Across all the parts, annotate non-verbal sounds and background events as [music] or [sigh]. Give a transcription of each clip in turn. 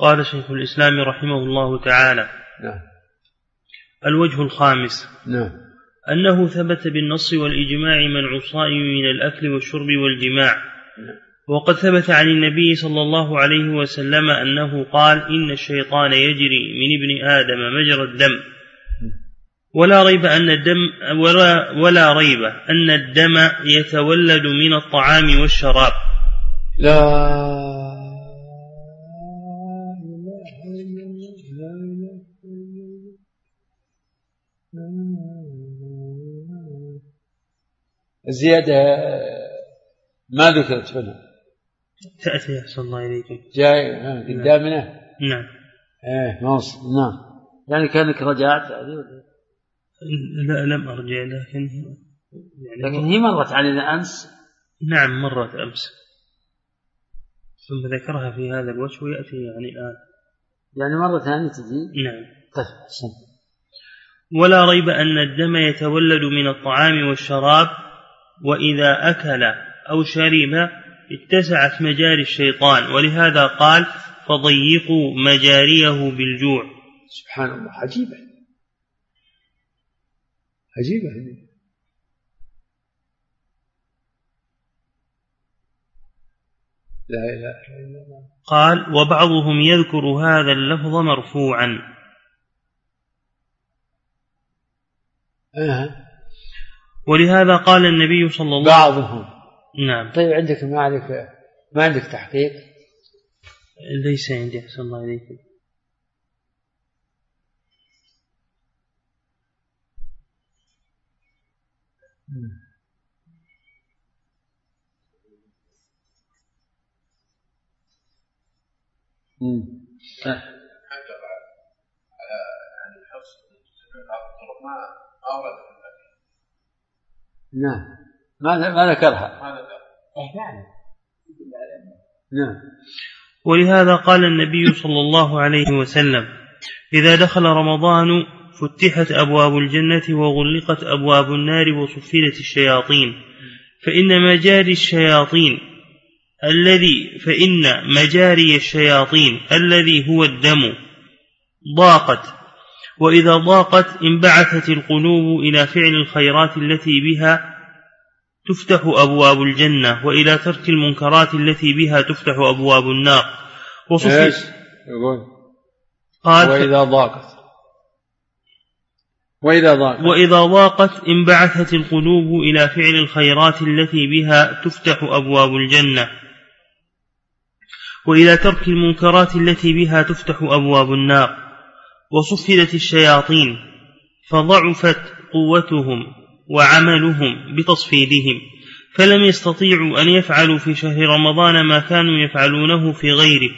قال شيخ الإسلام رحمه الله تعالى نعم. الوجه الخامس. نعم. أنه ثبت بالنص والإجماع منع الصائم من الأكل والشرب والجماع. وقد ثبت عن النبي صلى الله عليه وسلم أنه قال إن الشيطان يجري من ابن آدم مجرى الدم. ولا ريب أن الدم ولا, ولا ريب أن الدم يتولد من الطعام والشراب. لا. الزيادة ما ذكرت هنا تأتي أحسن الله إليكم. جاي قدامنا. نعم. إيه موصل. نعم. يعني كأنك رجعت. لا لم أرجع لكن يعني لكن هي مرت علينا أمس. نعم مرت أمس. ثم ذكرها في هذا الوجه ويأتي يعني الآن. يعني مرة ثانية تجي؟ نعم. طيب حسن ولا ريب أن الدم يتولد من الطعام والشراب وإذا أكل أو شرب اتسعت مجاري الشيطان ولهذا قال فضيقوا مجاريه بالجوع. سبحان الله عجيبة. عجيبة. لا إله إلا الله. قال وبعضهم يذكر هذا اللفظ مرفوعا. أه. ولهذا قال النبي صلى الله عليه وسلم بعضهم. نعم. طيب عندك ما عندك ما عندك تحقيق؟ ليس عندي أحسن الله إليكم امم نعم ما ما ذكرها ما ذكرها. نعم نعم. ولهذا قال النبي صلى الله عليه وسلم إذا دخل رمضان فتحت أبواب الجنة وغلقت أبواب النار وصفلت الشياطين فإن مجاري الشياطين الذي فإن مجاري الشياطين الذي هو الدم ضاقت وإذا ضاقت انبعثت القلوب إلى فعل الخيرات التي بها تفتح أبواب الجنة وإلى ترك المنكرات التي بها تفتح أبواب النار. وصفي يقول. قال وإذا ضاقت. وإذا ضاقت. وإذا ضاقت انبعثت القلوب إلى فعل الخيرات التي بها تفتح أبواب الجنة. وإلى ترك المنكرات التي بها تفتح أبواب النار. وصفدت الشياطين فضعفت قوتهم وعملهم بتصفيدهم فلم يستطيعوا أن يفعلوا في شهر رمضان ما كانوا يفعلونه في غيره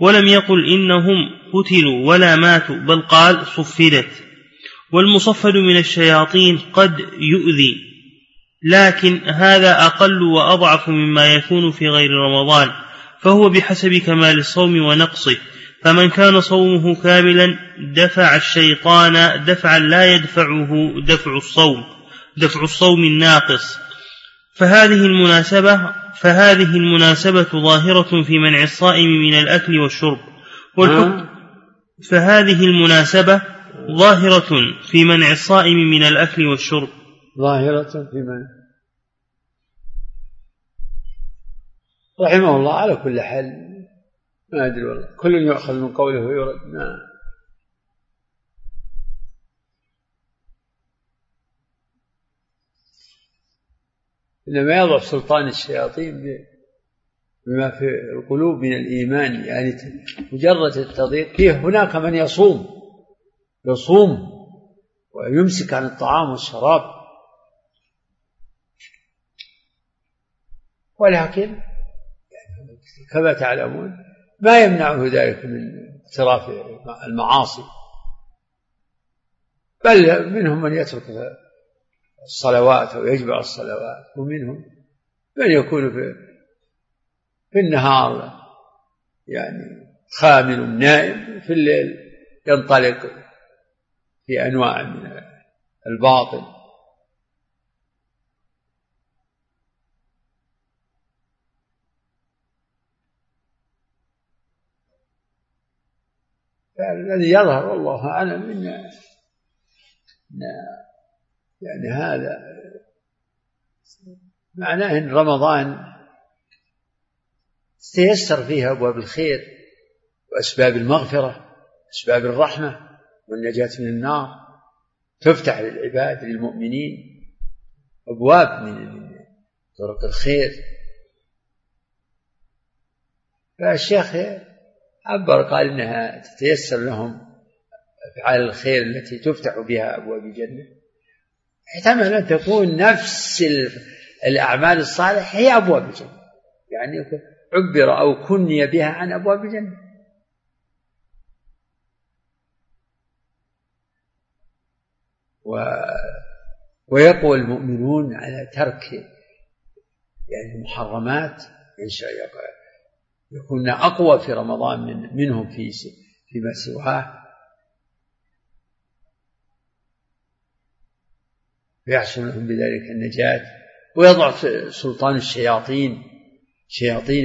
ولم يقل إنهم قتلوا ولا ماتوا بل قال صفدت والمصفد من الشياطين قد يؤذي لكن هذا أقل وأضعف مما يكون في غير رمضان فهو بحسب كمال الصوم ونقصه. فمن كان صومه كاملا دفع الشيطان دفعا لا يدفعه دفع الصوم دفع الصوم الناقص. فهذه المناسبة فهذه المناسبة ظاهرة في منع الصائم من الأكل والشرب والحكم. فهذه المناسبة ظاهرة في منع الصائم من الأكل والشرب. ظاهرة في منع. رحمه الله على كل حال ما أدري والله. كل يؤخذ من قوله ويرد. ما. إنما يضعف سلطان الشياطين بما في القلوب من الإيمان يعني مجرد التضييق. فيه هناك من يصوم. يصوم ويمسك عن الطعام والشراب. ولكن كما تعلمون. ما يمنعه ذلك من اقتراف المعاصي. بل منهم من يترك الصلوات أو يجمع الصلوات ومنهم من يكون في في النهار يعني خامل نائم في الليل ينطلق في أنواع من الباطل. الذي يظهر والله أعلم إن يعني هذا معناه أن رمضان تيسر فيها أبواب الخير وأسباب المغفرة أسباب الرحمة والنجاة من النار تفتح للعباد للمؤمنين أبواب من طرق الخير. فالشيخ عبر قال إنها تتيسر لهم أفعال الخير التي تفتح بها أبواب الجنة. احتمل أن تكون نفس الأعمال الصالحة هي أبواب الجنة. يعني عبر أو كني بها عن أبواب الجنة. و ويقوى المؤمنون على ترك يعني المحرمات يكون أقوى في رمضان من منهم في فيما سواه. ويحصل لهم بذلك النجاة. ويضع سلطان الشياطين شياطين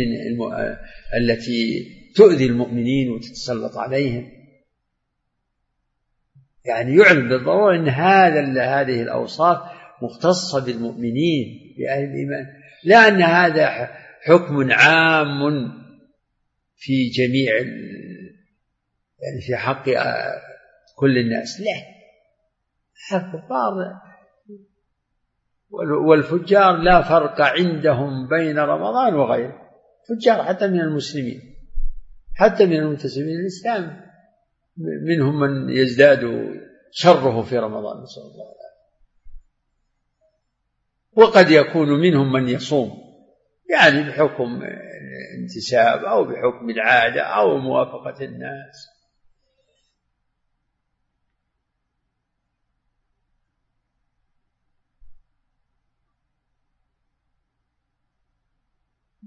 التي تؤذي المؤمنين وتتسلط عليهم. يعني يعلم بالضرورة أن هذا هذه الأوصاف مختصة بالمؤمنين بأهل الإيمان. لا أن هذا حكم عام في جميع يعني في حق كل الناس. لا. الكفار والفجار لا فرق عندهم بين رمضان وغيره. فجار حتى من المسلمين. حتى من المنتسبين للإسلام. منهم من يزداد شره في رمضان نسأل الله العافية وقد يكون منهم من يصوم. يعني بحكم الانتساب أو بحكم العادة أو موافقة الناس.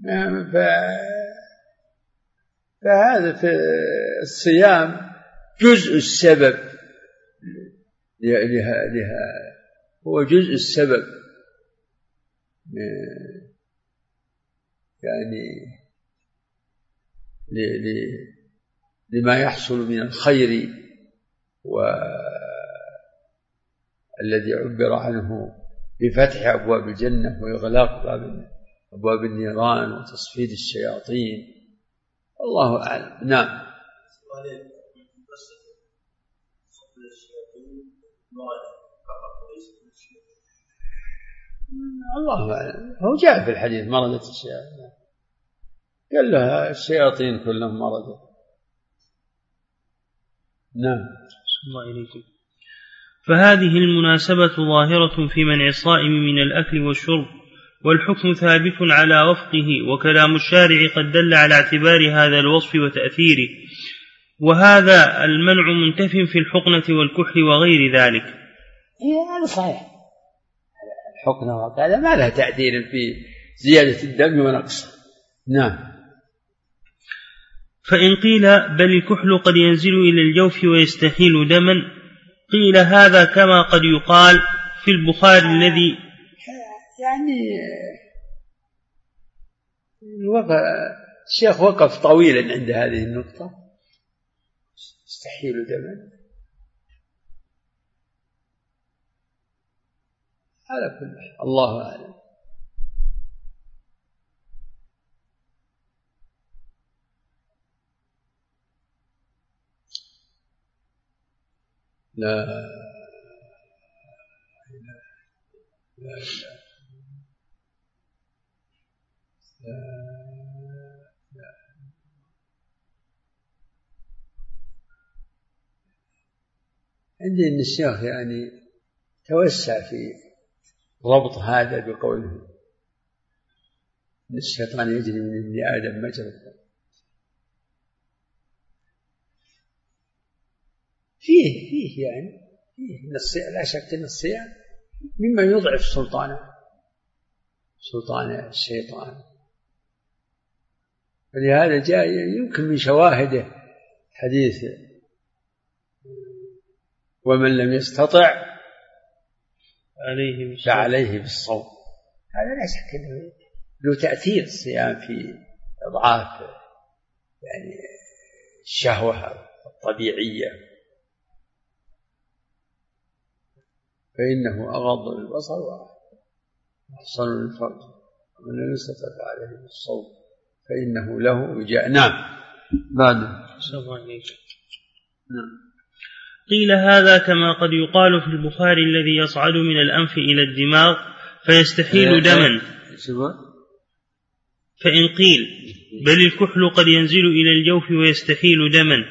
نعم فهذا في الصيام جزء السبب لها لها هو جزء السبب. يعني لما يحصل من الخير والذي عبر عنه بفتح أبواب الجنة وإغلاق أبواب النيران وتصفيد الشياطين. الله أعلم. نعم. الله أعلم. هو جاء في الحديث مرضت الشياطين. قال لها الشياطين كلهم مرضوا. نعم. الله إليكم فهذه المناسبة ظاهرة في منع الصائم من الأكل والشرب والحكم ثابت على وفقه وكلام الشارع قد دل على اعتبار هذا الوصف وتأثيره. وهذا المنع منتف في الحقنة والكحل وغير ذلك. إيه هذا صحيح. الحقنة وكذا ما لها تأثير في زيادة الدم ونقصه نعم. فإن قيل بل الكحل قد ينزل إلى الجوف ويستحيل دما قيل هذا كما قد يقال في البخاري الذي يعني الشيخ وقف طويلا عند هذه النقطة. يستحيل دما. على كل الله أعلم. لا. لا لا عندي أن الشيخ يعني توسع في ربط هذا بقوله. إن الشيطان يجري من ابن آدم مجرى فيه فيه يعني فيه. من الصيام لا شك أن الصيام مما يضعف سلطانه سلطان الشيطان. ولهذا جاء يمكن من شواهده حديث ومن لم يستطع عليه فعليه بالصوم. هذا لا شك أنه له تأثير الصيام في أضعاف يعني الشهوة طبيعية فإنه أغض للبصر وأحسن للفرج. ومن لم يستطع عليه بالصوم فإنه له وجاء نعم. بعد. نعم. قيل هذا كما قد يقال في البخاري الذي يصعد من الأنف إلى الدماغ فيستحيل إيه، دما. فإن قيل بل الكحل قد ينزل إلى الجوف ويستحيل دما.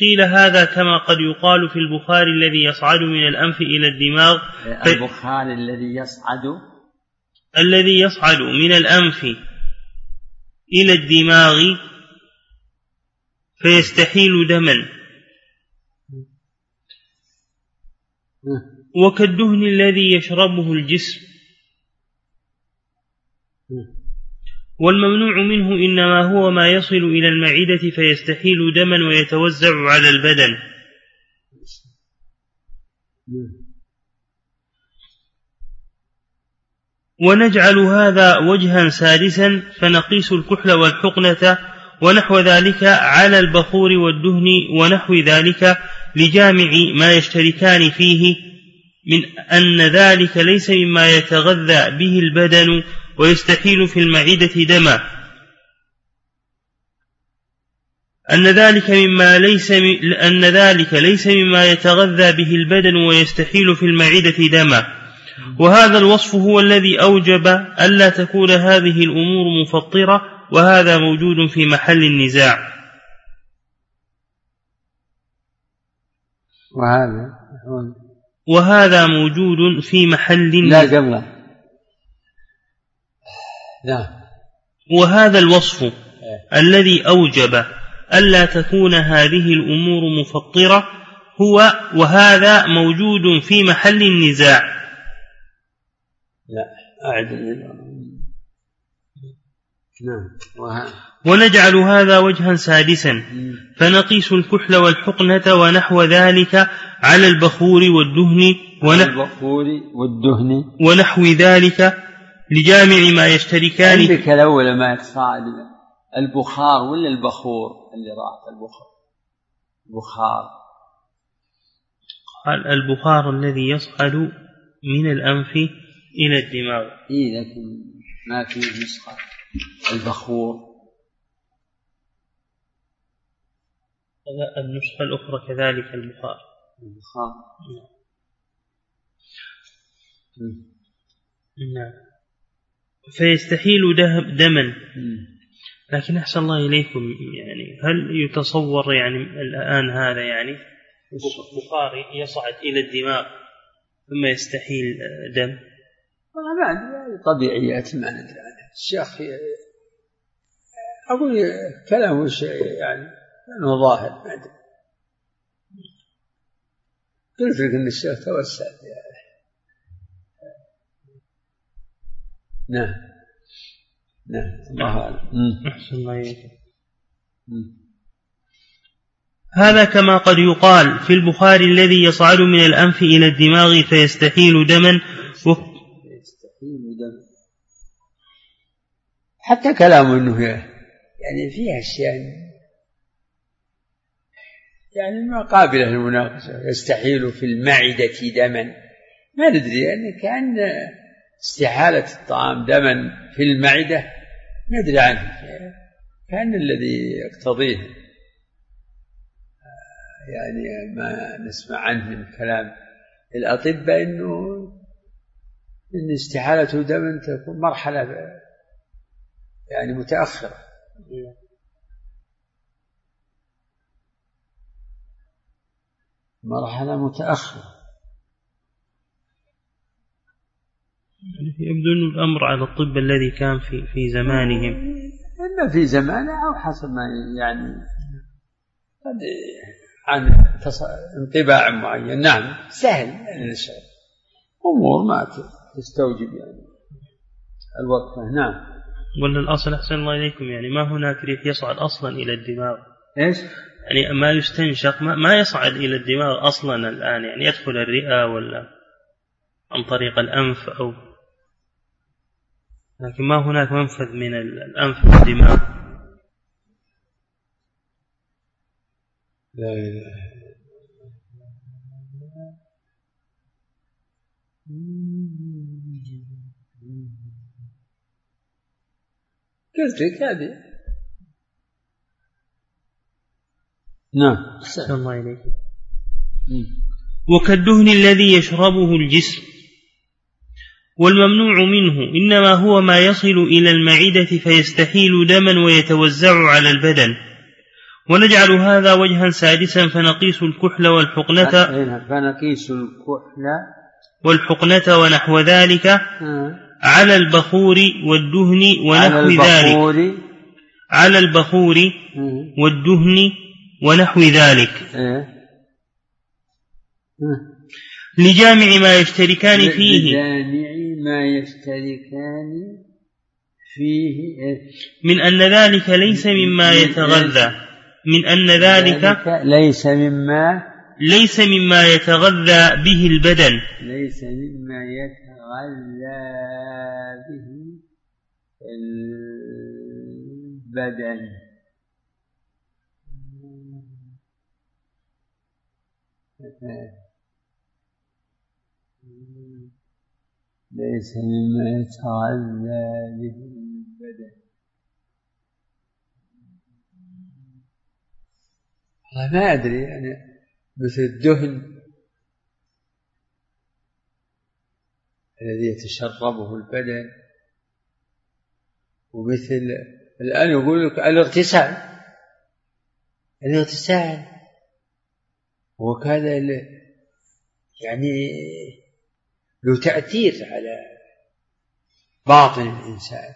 قيل هذا كما قد يقال في البخاري الذي يصعد من الأنف إلى الدماغ. البخاري الذي يصعد. الذي يصعد من الأنف إلى الدماغ فيستحيل دما. وكالدهن الذي يشربه الجسم. والممنوع منه إنما هو ما يصل إلى المعدة فيستحيل دما ويتوزع على البدن. ونجعل هذا وجها سادسا فنقيس الكحل والحقنة ونحو ذلك على البخور والدهن ونحو ذلك لجامع ما يشتركان فيه من أن ذلك ليس مما يتغذى به البدن ويستحيل في المعدة دما. أن ذلك مما ليس أن ذلك ليس مما يتغذى به البدن ويستحيل في المعدة دما. وهذا الوصف هو الذي أوجب ألا تكون هذه الأمور مفطرة وهذا موجود في محل النزاع. وهذا وهذا موجود في محل لا قبله نعم. وهذا الوصف إيه. الذي أوجب ألا تكون هذه الأمور مفطرة هو وهذا موجود في محل النزاع. لا أعد نعم. ونجعل هذا وجها سادسا. فنقيس الكحل والحقنة ونحو ذلك على البخور والدهن ونحو البخور والدهن. ونحو ذلك لجامع ما يشتركان. عندك الأول ما يتصاعد البخار ولا البخور اللي راح البخار. بخار قال البخار الذي يصعد من الأنف إلى الدماغ. إيه لكن ما في نسخة. البخور. النسخة الأخرى كذلك البخار. البخار. نعم. فيستحيل دما. لكن أحسن الله إليكم يعني هل يتصور يعني الآن هذا يعني؟ بخار يصعد إلى الدماغ ثم يستحيل دم. والله ما طبيعيات ما ندري عنها الشيخ أقول كلامه يعني أنه ظاهر ما أدري قلت لك أن الشيخ توسع نعم. نعم. الله أعلم. أحسن الله هذا كما قد يقال في البخاري الذي يصعد من الأنف إلى الدماغ فيستحيل دما. و... يستحيل دما. حتى كلامه أنه يعني فيها أشياء. يعني ما قابلة للمناقشة. يستحيل في المعدة دما. ما ندري يعني كأن استحالة الطعام دما في المعدة ندري عنه. كأن الذي يقتضيه يعني ما نسمع عنه من كلام الأطباء أنه إن استحالة دم تكون مرحلة يعني متأخرة. مرحلة متأخرة. يبدو أن الأمر على الطب الذي كان في في زمانهم. إما في زمانه أو حسب ما يعني قد عن انطباع معين. نعم سهل يعني أمور ما تستوجب يعني الوقفة. نعم. ولا الأصل أحسن الله إليكم يعني ما هناك ريح يصعد أصلا إلى الدماغ؟ إيش؟ يعني ما يستنشق ما, ما يصعد إلى الدماغ أصلا الآن يعني يدخل الرئة ولا عن طريق الأنف أو لكن ما هناك منفذ من الأنف للدماغ لا إله قلت هذه نعم. أحسن الله إليك. وكالدهن الذي يشربه الجسم. والممنوع منه إنما هو ما يصل إلى المعدة فيستحيل دما ويتوزع على البدن. ونجعل هذا وجها سادسا فنقيس الكحل والحقنة. فنقيس الكحل. والحقنة ونحو ذلك على البخور والدهن ونحو ذلك. على البخور والدهن ونحو ذلك. لجامع ما يشتركان فيه. لجامع ما يشتركان فيه من أن ذلك ليس مما يتغذى. من أن ذلك ليس مما ليس مما يتغذى به البدن. ليس مما يتغذى به البدن. ليس مما يتغذى به البدن والله ما أدري يعني مثل الدهن الذي يتشربه البدن ومثل الآن يقول لك الاغتسال. الاغتسال. وكذا يعني له تأثير على باطن الإنسان.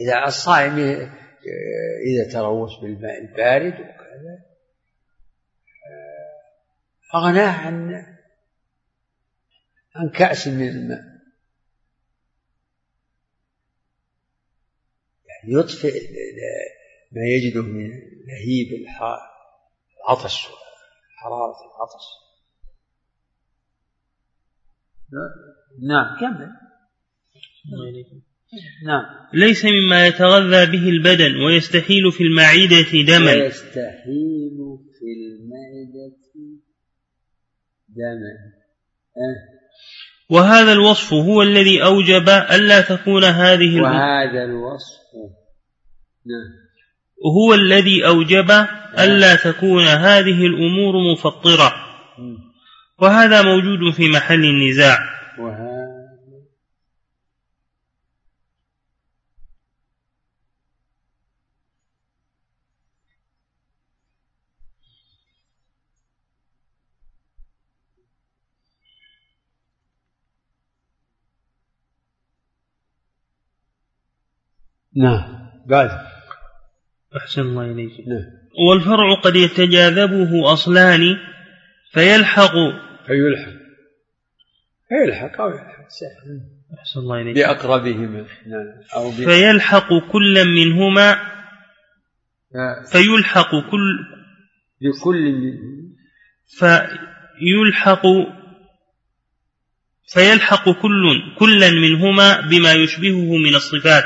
إذا الصائم إذا تروش بالماء البارد وكذا أغناه عن عن كأس من الماء. يعني يطفئ ما يجده من لهيب العطش حرارة العطش. نعم كمل. نعم. ليس مما يتغذى به البدن ويستحيل في المعدة دما. ويستحيل في المعدة دما. أه. وهذا الوصف هو الذي أوجب ألا تكون هذه وهذا الوصف. نعم. هو الذي أوجب ألا تكون هذه الأمور مفطرة. وهذا موجود في محل النزاع. نعم. بعد. أحسن الله إليك. نعم. والفرع قد يتجاذبه أصلان فيلحق فيلحق. فيلحق أو يلحق. أحسن الله إليك. بأقربهما نعم. أو. فيلحق كل منهما. فيلحق كل بكل منهما فيلحق فيلحق كل كلا منهما بما يشبهه من الصفات.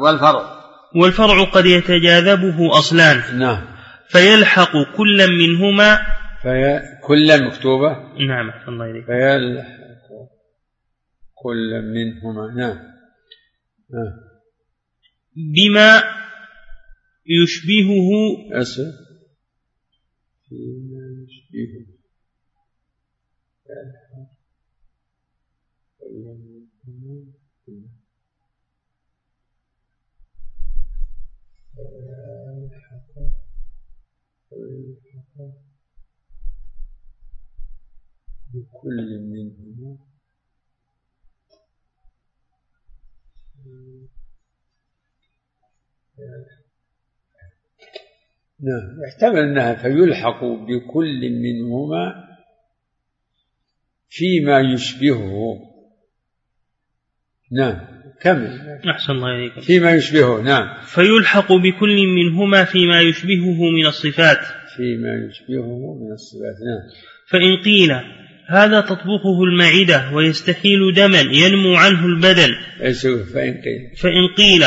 والفرع. والفرع قد يتجاذبه أصلان. نعم. فيلحق كلا منهما في كلا مكتوبة؟ نعم الله إليك. فيلحق كلا منهما نعم. نعم بما يشبهه أسف. بما يشبهه. يلحق كلا منهما نعم يحتمل أنها فيلحق بكل منهما فيما يشبهه. نعم كمل. أحسن الله إليكم فيما يشبهه نعم. فيلحق بكل منهما فيما يشبهه من الصفات. فيما يشبهه من الصفات نعم. فإن قيل هذا تطبخه المعدة ويستحيل دما ينمو عنه البدن. فإن قيل. فإن قيل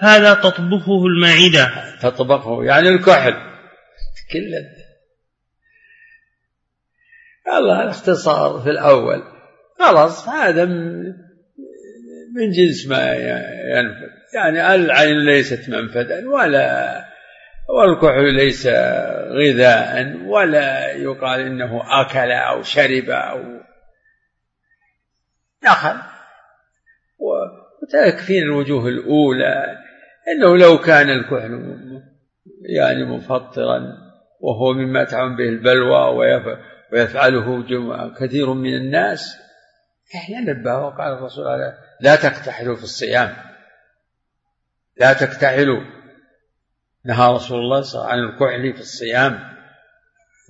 هذا تطبخه المعدة. تطبقه يعني الكحل. كل الله الاختصار في الأول. خلاص هذا من جنس ما ينفذ. يعني العين ليست منفذا ولا والكحل ليس غذاء ولا يقال إنه أكل أو شرب أو دخل وتكفين الوجوه الأولى إنه لو كان الكحل يعني مفطرا وهو مما تعم به البلوى ويفعله كثير من الناس. إحنا نبه وقال الرسول لا تكتحلوا في الصيام. لا تكتحلوا نهى رسول الله صلى الله عليه وسلم عن الكحل في الصيام.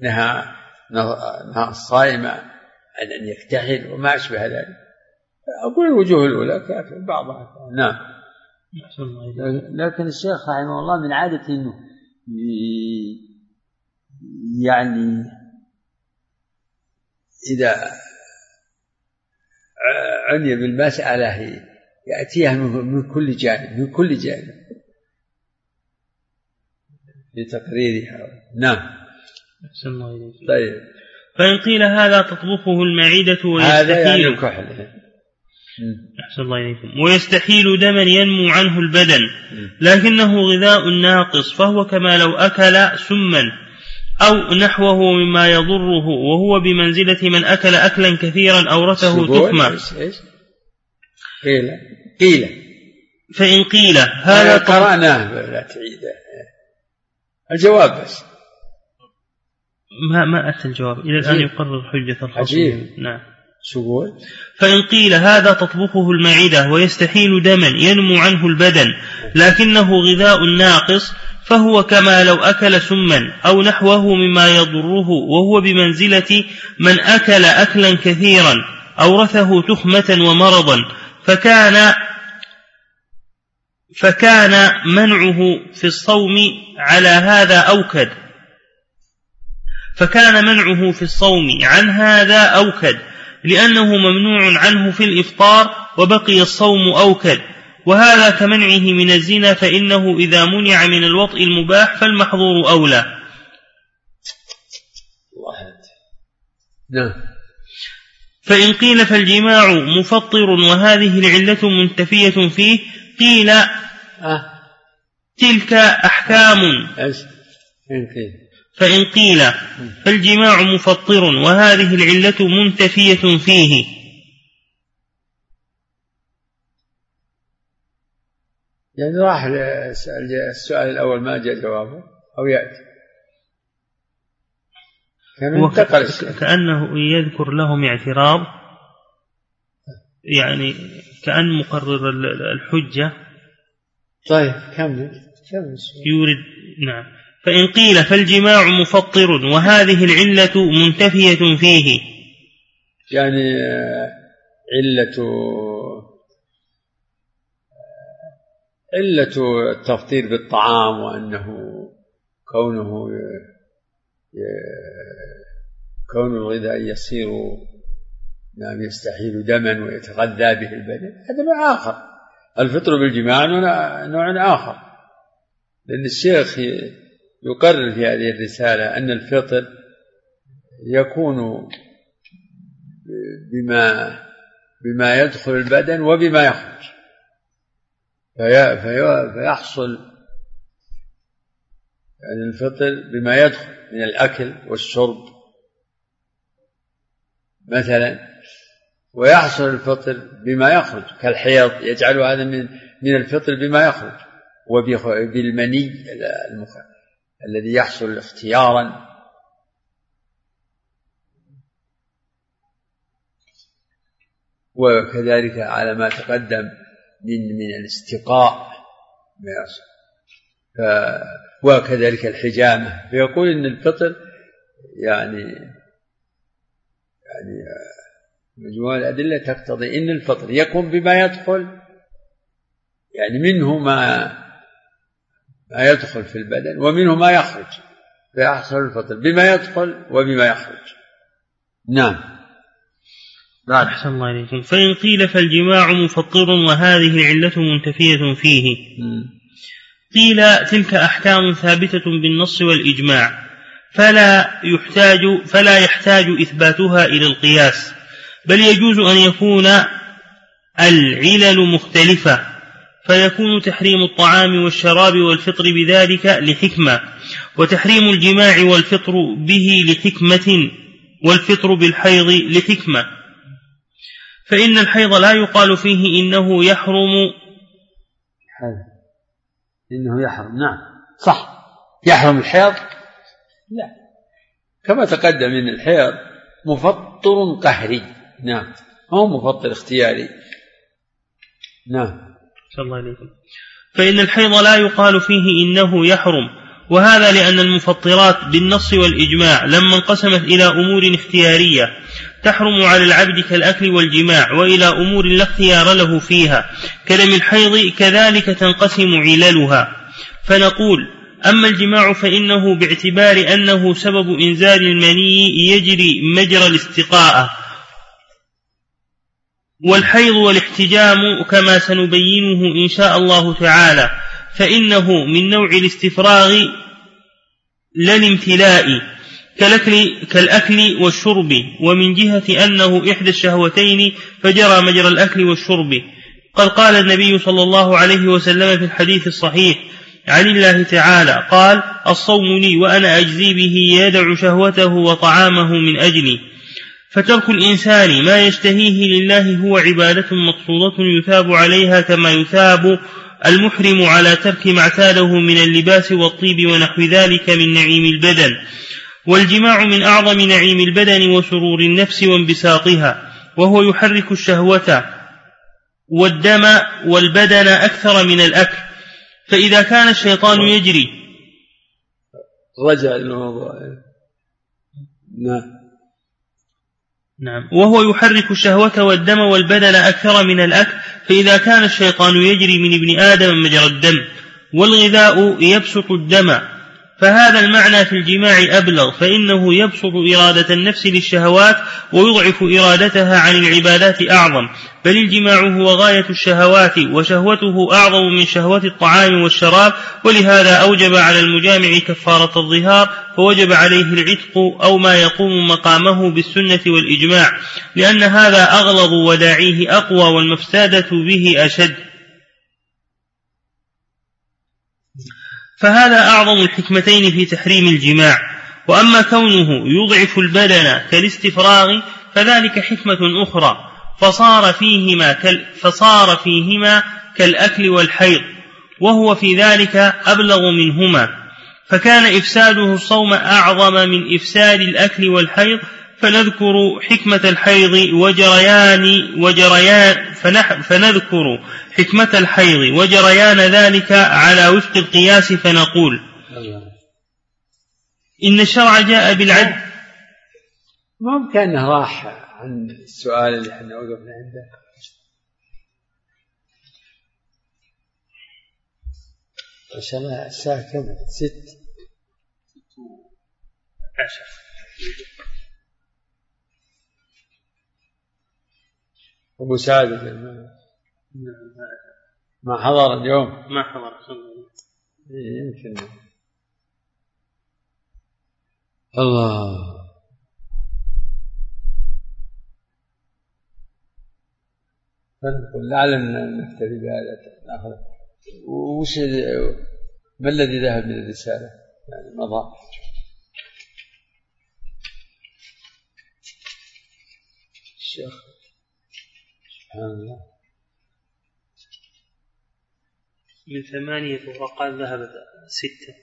نهى نهى الصائم عن أن يكتحل وما أشبه ذلك. أقول الوجوه الأولى كافر بعضها نعم. لكن الشيخ رحمه الله من عادته أنه يعني إذا عني بالمسألة يأتيها من كل جانب من كل جانب. لتقريرها. نعم. أحسن الله إليك. طيب. فإن قيل هذا تطبخه المعدة ويستحيل هذا يعني الكحل. أحسن الله إليكم. ويستحيل دما ينمو عنه البدن. لكنه غذاء ناقص فهو كما لو أكل سما أو نحوه مما يضره وهو بمنزلة من أكل أكلا كثيرا أورثه تخمة قيل قيل. فإن قيل هذا قرأناه لا تعيده الجواب بس. ما ما أتى الجواب. إلى الآن يقرر حجة الفصل عجيب. نعم. شو فإن قيل هذا تطبخه المعدة ويستحيل دما ينمو عنه البدن لكنه غذاء ناقص فهو كما لو أكل سما أو نحوه مما يضره وهو بمنزلة من أكل أكلا كثيرا أورثه تخمة ومرضا فكان فكان منعه في الصوم على هذا أوكد فكان منعه في الصوم عن هذا أوكد لأنه ممنوع عنه في الإفطار وبقي الصوم أوكد وهذا كمنعه من الزنا فإنه إذا منع من الوطء المباح فالمحظور أولى. نعم. فإن قيل فالجماع مفطر وهذه العلة منتفية فيه قيل أه. تلك أحكام. فإن قيل فالجماع مفطر وهذه العلة منتفية فيه. يعني راح السؤال الأول ما جاء جوابه أو يأتي. كأنه يذكر لهم اعتراض. يعني كأن مقرر الحجة طيب كمل. كمل. يورد نعم. فإن قيل فالجماع مفطر وهذه العلة منتفية فيه. يعني علة علة التفطير بالطعام وأنه كونه كون الغذاء يصير نعم يستحيل دما ويتغذى به البدن هذا نوع آخر. الفطر بالجماع نوع آخر. لأن الشيخ يقرر في هذه الرسالة أن الفطر يكون بما بما يدخل البدن وبما يخرج. في فيحصل يعني الفطر بما يدخل من الأكل والشرب. مثلا ويحصل الفطر بما يخرج كالحيض يجعل هذا من من الفطر بما يخرج وبالمني الذي يحصل اختيارا. وكذلك على ما تقدم من من الاستقاء ف وكذلك الحجامة. فيقول إن الفطر يعني يعني مجموعة الأدلة تقتضي إن الفطر يكون بما يدخل يعني منه ما ما يدخل في البدن ومنه ما يخرج. فيحصل الفطر بما يدخل وبما يخرج. نعم. بعد. أحسن الله إليكم فإن قيل فالجماع مفطر وهذه العلة منتفية فيه. قيل تلك أحكام ثابتة بالنص والإجماع فلا يحتاج فلا يحتاج إثباتها إلى القياس. بل يجوز أن يكون العلل مختلفة فيكون تحريم الطعام والشراب والفطر بذلك لحكمة وتحريم الجماع والفطر به لحكمة والفطر بالحيض لحكمة. فإن الحيض لا يقال فيه إنه يحرم. إنه يحرم نعم. صح. يحرم الحيض؟ لا. كما تقدم إن الحيض مفطر قهري. نعم. هو مفطر اختياري. نعم. الله عليكم فإن الحيض لا يقال فيه إنه يحرم وهذا لأن المفطرات بالنص والإجماع لما انقسمت إلى أمور اختيارية تحرم على العبد كالأكل والجماع وإلى أمور لا اختيار له فيها. كلم الحيض كذلك تنقسم عللها. فنقول أما الجماع فإنه باعتبار أنه سبب إنزال المني يجري مجرى الاستقاءة. والحيض والاحتجام كما سنبينه إن شاء الله تعالى فإنه من نوع الاستفراغ لا الامتلاء كالأكل, كالأكل والشرب ومن جهة أنه إحدى الشهوتين فجرى مجرى الأكل والشرب. قد قال النبي صلى الله عليه وسلم في الحديث الصحيح عن الله تعالى قال الصوم لي وأنا أجزي به يدع شهوته وطعامه من أجلي. فترك الإنسان ما يشتهيه لله هو عبادة مقصودة يثاب عليها كما يثاب المحرم على ترك ما اعتاده من اللباس والطيب ونحو ذلك من نعيم البدن. والجماع من أعظم نعيم البدن وسرور النفس وانبساطها وهو يحرك الشهوة والدم والبدن أكثر من الأكل. فإذا كان الشيطان يجري رجع الموضوع. نعم. نعم. وهو يحرك الشهوة والدم والبدن أكثر من الأكل فإذا كان الشيطان يجري من ابن آدم مجرى الدم والغذاء يبسط الدم. فهذا المعنى في الجماع أبلغ فإنه يبسط إرادة النفس للشهوات ويضعف إرادتها عن العبادات أعظم. بل الجماع هو غاية الشهوات وشهوته أعظم من شهوة الطعام والشراب ولهذا أوجب على المجامع كفارة الظهار فوجب عليه العتق أو ما يقوم مقامه بالسنة والإجماع. لأن هذا أغلظ وداعيه أقوى والمفسادة به أشد. فهذا أعظم الحكمتين في تحريم الجماع. وأما كونه يضعف البدن كالاستفراغ فذلك حكمة أخرى. فصار فيهما كال فصار فيهما كالأكل والحيض وهو في ذلك أبلغ منهما. فكان إفساده الصوم أعظم من إفساد الأكل والحيض فنذكر حكمة الحيض وجريان وجريان فنذكر حكمة الحيض وجريان ذلك على وفق القياس فنقول إن الشرع جاء بالعدل. ممكن أنه راح عن السؤال اللي إحنا وقفنا عنده. ما شاء الله الساعة كم؟ ست. عشر. أبو سعد. ما حضر اليوم؟ ما حضر إيه، يمكن. الله. لعل نكتفي بهذا ناخذ وش ما الذي ذهب من الرسالة؟ يعني مضى. الشيخ. سبحان الله. من ثمانية ورقات ذهبت ستة.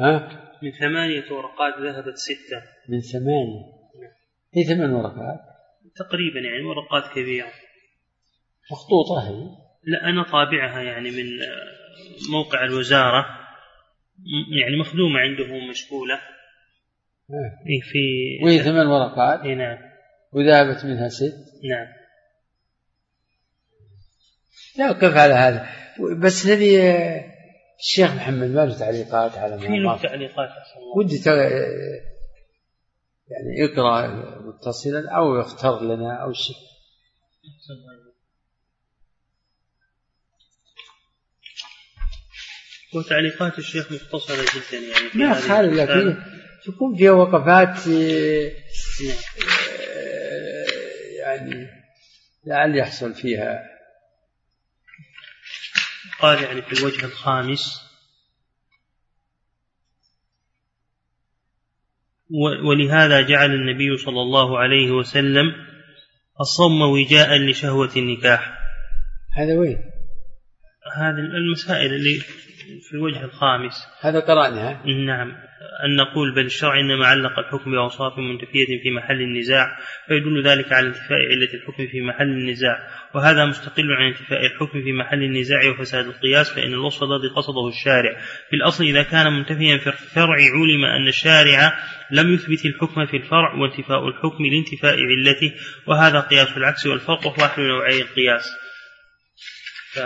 ها؟ من ثمانية ورقات ذهبت ستة. من ثمانية. نعم هي ثمان ورقات؟ تقريبا يعني ورقات كبيرة. مخطوطة هي؟ لا أنا طابعها يعني من موقع الوزارة. يعني مخدومة عندهم مشكولة إيه في وهي ثمان ورقات؟ إيه نعم. وذهبت منها ست؟ نعم. لا وقف على هذا بس الذي الشيخ محمد ما له تعليقات على ما في له تعليقات ودي يعني اقرأ متصلا أو يختار لنا أو شيء وتعليقات الشيخ مختصرة جدا يعني ما هذه خالف. لكن تكون فيها وقفات آه، نعم. آه، يعني لعل يحصل فيها قال يعني في الوجه الخامس ولهذا جعل النبي صلى الله عليه وسلم الصوم وجاء لشهوة النكاح هذا وين؟ هذه المسائل اللي في الوجه الخامس. هذا قرأناها نعم. أن نقول بل الشرع إنما علق الحكم بأوصاف منتفية في محل النزاع فيدل ذلك على انتفاء علة الحكم في محل النزاع. وهذا مستقل عن انتفاء الحكم في محل النزاع وفساد القياس فإن الوصف الذي قصده الشارع. في الأصل إذا كان منتفيا في الفرع علم أن الشارع لم يثبت الحكم في الفرع وانتفاء الحكم لانتفاء علته وهذا قياس العكس والفرق هو أحد نوعي القياس. ف...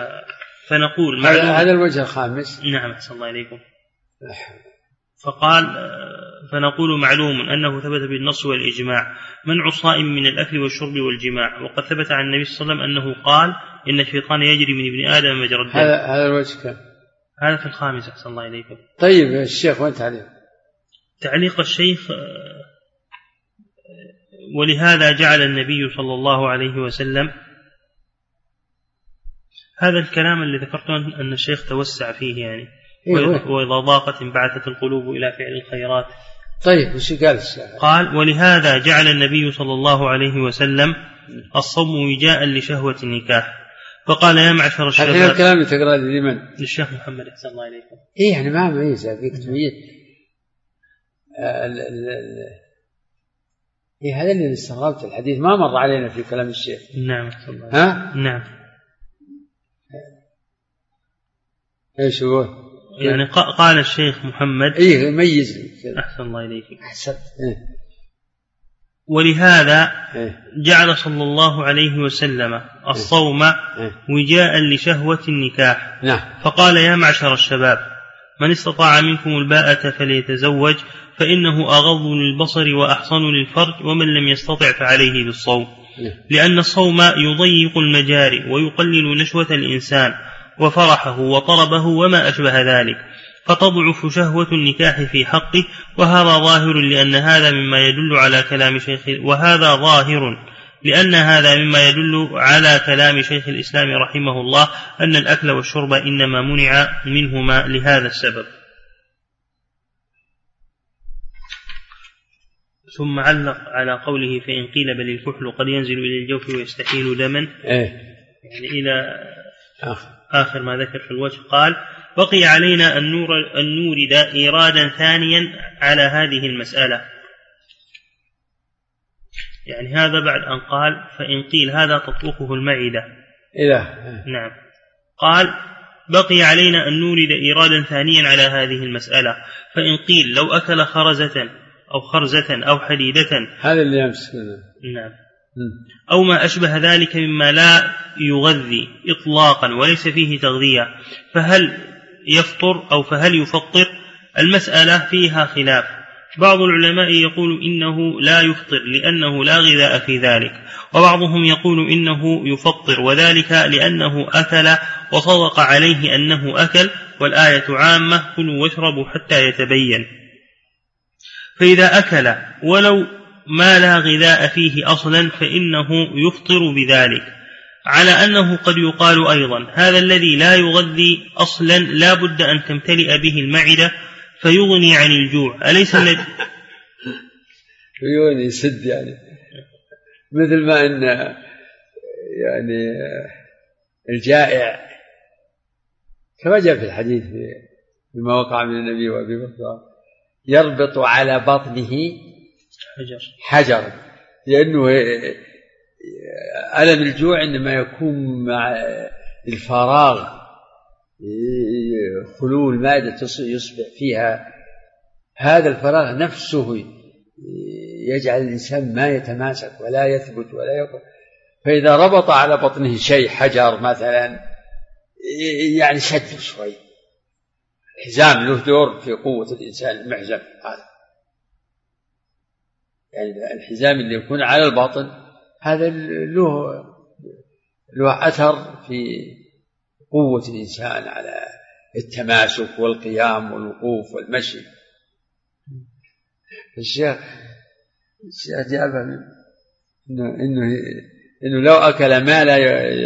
فنقول هذا معلوم هذا الوجه الخامس. نعم أحسن الله إليكم. فقال فنقول معلوم أنه ثبت بالنص والإجماع. منع الصائم من الأكل والشرب والجماع. وقد ثبت عن النبي صلى الله عليه وسلم أنه قال إن الشيطان يجري من ابن آدم مجرى الدم. هذا هذا الوجه كم؟ هذا في الخامس أحسن الله إليكم. طيب يا الشيخ وين تعليق؟ تعليق الشيخ ولهذا جعل النبي صلى الله عليه وسلم هذا الكلام اللي ذكرته أن الشيخ توسع فيه يعني إيه؟ وإذا ضاقت انبعثت القلوب إلى فعل الخيرات طيب وش قال الشيخ؟ قال ولهذا جعل النبي صلى الله عليه وسلم الصوم وجاء لشهوة النكاح فقال يا معشر الحين الشباب الكلام اللي تقرا لي لمن؟ للشيخ محمد أحسن الله إليكم إيه يعني ما ميزه فيك ال- إيه هذا اللي استغربت الحديث ما مر علينا في كلام الشيخ نعم ها؟ نعم إيش هو؟ يعني قال الشيخ محمد. إيه ميز. لي كذا. أحسن الله إليك. أحسنت. إيه. ولهذا إيه. جعل صلى الله عليه وسلم الصوم إيه. وجاء لشهوة النكاح. نعم. فقال يا معشر الشباب من استطاع منكم الباءة فليتزوج فإنه أغض للبصر وأحصن للفرج ومن لم يستطع فعليه بالصوم. نعم. لأن الصوم يضيق المجاري ويقلل نشوة الإنسان. وفرحه وطربه وما أشبه ذلك فتضعف شهوة النكاح في حقه وهذا ظاهر لأن هذا مما يدل على كلام شيخ وهذا ظاهر لأن هذا مما يدل على كلام شيخ الإسلام رحمه الله أن الأكل والشرب إنما منع منهما لهذا السبب ثم علق على قوله فإن قيل بل الكحل قد ينزل إلى الجوف ويستحيل دما إيه يعني إلى آخر. آخر ما ذكر في الوجه قال بقي علينا أن نور أن نورد إيرادا ثانيا على هذه المسألة. يعني هذا بعد أن قال فإن قيل هذا تطبخه المعدة. إله. نعم. قال بقي علينا أن نورد إيرادا ثانيا على هذه المسألة. فإن قيل لو أكل خرزة أو خرزة أو حديدة. هذا اللي يمسك. نعم. أو ما أشبه ذلك مما لا يغذي إطلاقا وليس فيه تغذية فهل يفطر أو فهل يفطر؟ المسألة فيها خلاف. بعض العلماء يقول إنه لا يفطر لأنه لا غذاء في ذلك وبعضهم يقول إنه يفطر وذلك لأنه أكل وصدق عليه أنه أكل والآية عامة كلوا واشربوا حتى يتبين. فإذا أكل ولو ما لا غذاء فيه أصلا فإنه يفطر بذلك. على أنه قد يقال أيضا هذا الذي لا يغذي أصلا لا بد أن تمتلئ به المعدة فيغني عن الجوع. أليس الذي [laughs] عيوني يسد يعني. مثل ما إن يعني الجائع كما جاء في الحديث فيما وقع من النبي وأبي بكر يربط على بطنه حجر. حجر. لأنه ألم الجوع إنما يكون مع الفراغ. خلو المعده يصبح فيها. هذا الفراغ نفسه يجعل الإنسان ما يتماسك ولا يثبت ولا يقوم فإذا ربط على بطنه شيء حجر مثلا يعني شد شوي. الحزام له دور في قوة الإنسان المحزم هذا. يعني الحزام اللي يكون على البطن هذا له له أثر في قوة الإنسان على التماسك والقيام والوقوف والمشي. الشيخ الشيخ جابه إنه إنه إنه لو أكل ما لا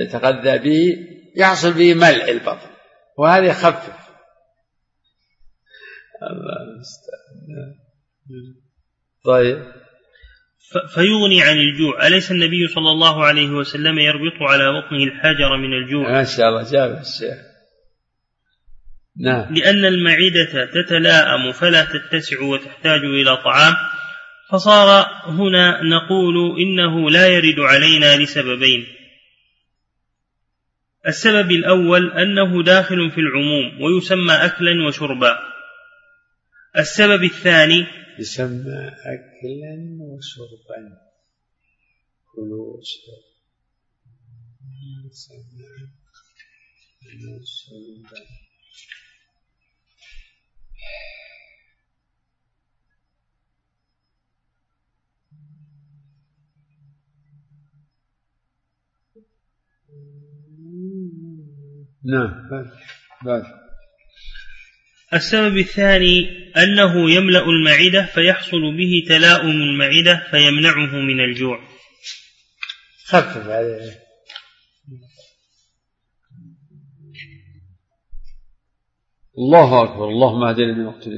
يتغذى به يحصل به ملء البطن وهذا يخفف. الله المستعان طيب. فيغني عن الجوع. أليس النبي صلى الله عليه وسلم يربط على بطنه الحجر من الجوع؟ ما شاء الله جاب الشيخ نعم. لأن المعدة تتلاءم فلا تتسع وتحتاج إلى طعام. فصار هنا نقول إنه لا يرد علينا لسببين. السبب الأول أنه داخل في العموم ويسمى أكلا وشربا. السبب الثاني يسمى أكلا وشربا. كلوا واشربوا. يسمى أكلا وشربا. نعم بعد السبب الثاني أنه يملأ المعدة فيحصل به تلاؤم المعدة فيمنعه من الجوع. خفف عليه الله أكبر اللهم أهدنا من وقت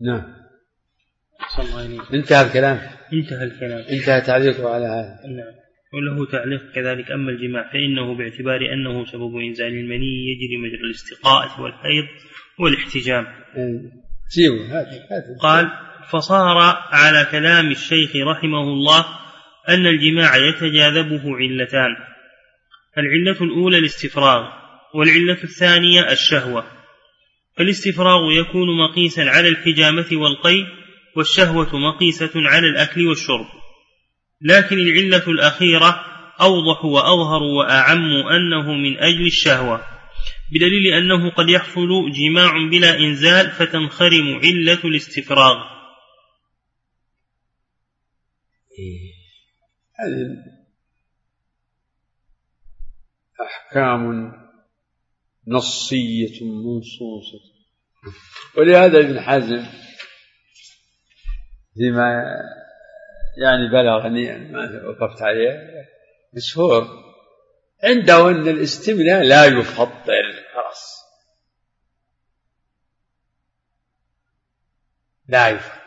نعم. انتهى الكلام. انتهى الكلام. انتهى تعليقه على هذا. نعم. وله تعليق كذلك. أما الجماع فإنه باعتبار أنه سبب إنزال المني يجري مجرى الاستقاءة والحيض والاحتجام. جيبوا قال فصار على كلام الشيخ رحمه الله أن الجماع يتجاذبه علتان العلة الأولى الاستفراغ والعلة الثانية الشهوة. فالاستفراغ يكون مقيسا على الحجامة والقي والشهوة مقيسة على الأكل والشرب. لكن العلة الأخيرة أوضح وأظهر وأعم أنه من أجل الشهوة بدليل أنه قد يحصل جماع بلا إنزال فتنخرم علة الاستفراغ. هذه أحكام نصية منصوصة. ولهذا ابن حزم فيما يعني بلغني ما وقفت عليه مشهور عنده أن الاستمناء لا يفضل خلاص لا يفضل.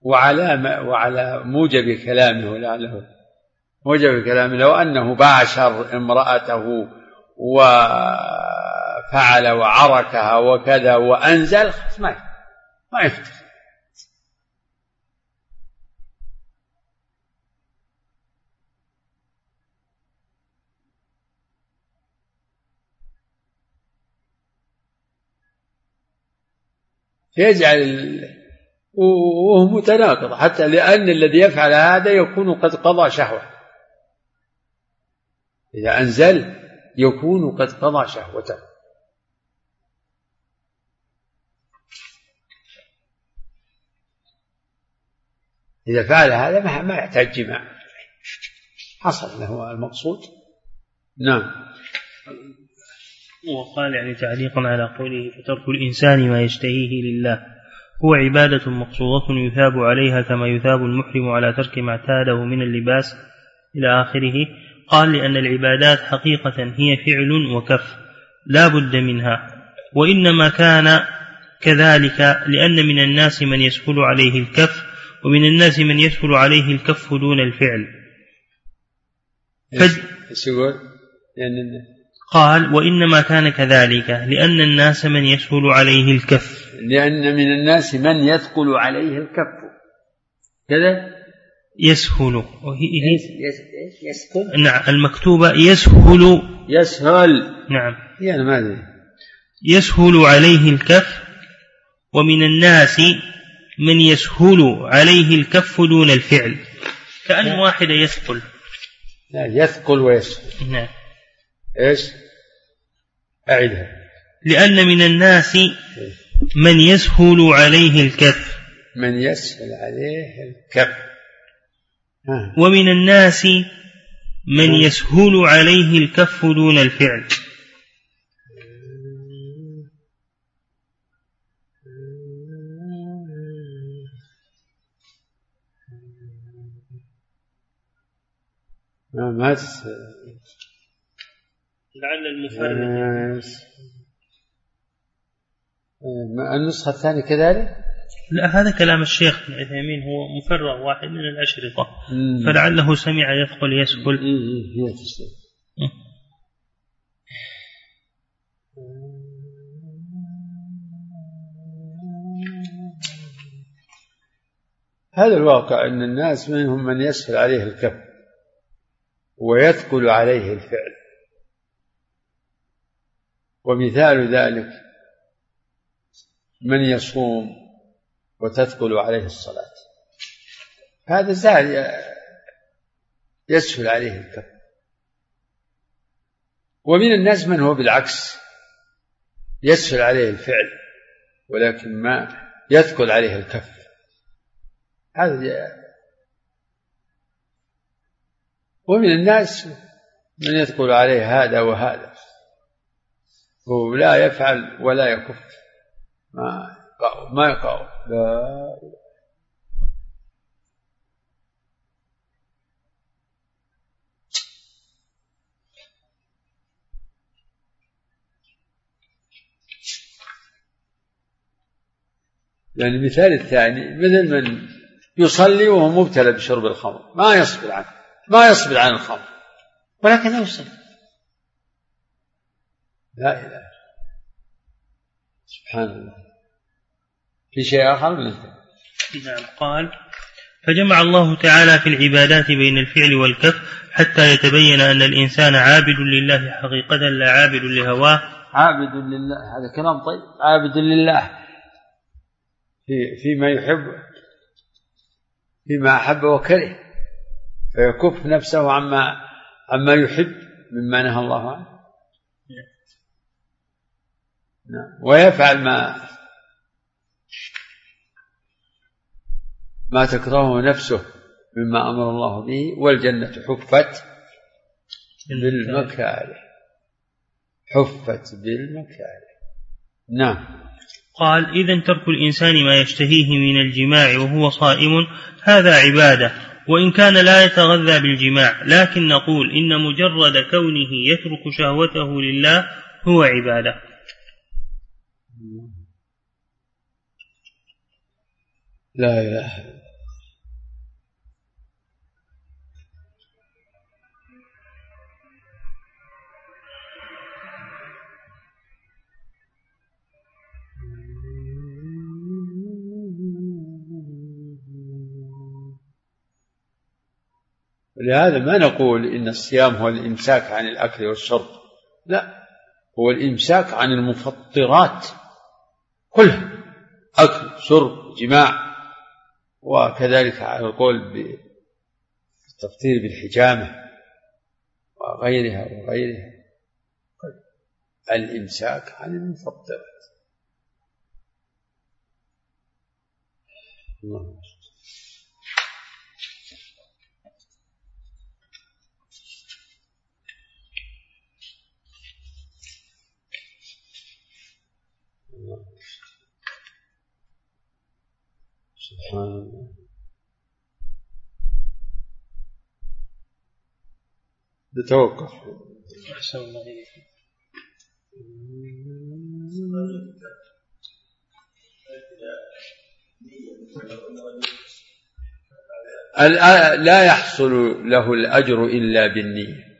وعلى وعلى موجب كلامه لعله موجب كلامه لو أنه باشر امرأته وفعل وعركها وكذا وأنزل ما ما يفتح يجعل وهو متناقض حتى لأن الذي يفعل هذا يكون قد قضى شهوة. إذا أنزل يكون قد قضى شهوته. إذا فعل هذا ما يحتاج جماع حصل له المقصود. نعم. وقال يعني تعليقا على قوله فترك الإنسان ما يشتهيه لله هو عبادة مقصودة يثاب عليها كما يثاب المحرم على ترك ما اعتاده من اللباس إلى آخره. قال لأن العبادات حقيقة هي فعل وكف لا بد منها وإنما كان كذلك لأن من الناس من يسهل عليه الكف ومن الناس من يسهل عليه الكف دون الفعل. فج... لأن قال وإنما كان كذلك لأن الناس من يسهل عليه الكف. لأن من الناس من يثقل عليه الكف. كذا؟ يسهل. يسهل؟ نعم المكتوبة يسهل. يسهل. نعم. يعني ما أدري. يسهل عليه الكف ومن الناس من يسهل عليه الكف دون الفعل. كأن واحد يثقل. لا يثقل ويسهل. نعم. إيش؟ أعدها. لأن من الناس من يسهل عليه الكف. من يسهل عليه الكف. ومن الناس من يسهل عليه الكف دون الفعل. ما ما لعل المفرد. النسخة الثانية كذلك؟ لا هذا كلام الشيخ ابن عثيمين هو مفرغ واحد من الأشرطة. فلعله سمع يثقل يسهل هي هذا الواقع أن الناس منهم من يسهل عليه الكف ويثقل عليه الفعل. ومثال ذلك من يصوم وتثقل عليه الصلاة. هذا زاد يسهل عليه الكف. ومن الناس من هو بالعكس يسهل عليه الفعل ولكن ما يثقل عليه الكف. هذا ومن الناس من يثقل عليه هذا وهذا هو لا يفعل ولا يكف. ما يقع ما يقع لا. يعني المثال الثاني مثل من يصلي وهو مبتلى بشرب الخمر ما يصبر عنه ما يصبر عن الخمر. ولكنه يصلي. لا إله سبحان الله. في شيء آخر نعم. قال فجمع الله تعالى في العبادات بين الفعل والكف حتى يتبين أن الإنسان عابد لله حقيقة لا عابد لهواه. عابد لله. هذا كلام طيب. عابد لله. في فيما يحب فيما أحب وكره. فيكف نفسه عما عما يحب مما نهى الله عنه. نعم. ويفعل ما ما تكرهه نفسه مما أمر الله به والجنة حفت بالمكاره. حفت بالمكاره. نعم. قال إذا ترك الإنسان ما يشتهيه من الجماع وهو صائم هذا عبادة. وإن كان لا يتغذى بالجماع لكن نقول إن مجرد كونه يترك شهوته لله هو عبادة. لا إله إلا لهذا ما نقول إن الصيام هو الإمساك عن الأكل والشرب. لا هو الإمساك عن المفطرات كلها أكل شرب جماع. وكذلك على القول بالتفطير بالحجامة وغيرها وغيرها. الإمساك عن المفطرات. الله سبحان الله نتوقف أحسن الله لا يحصل له الأجر إلا بالنية.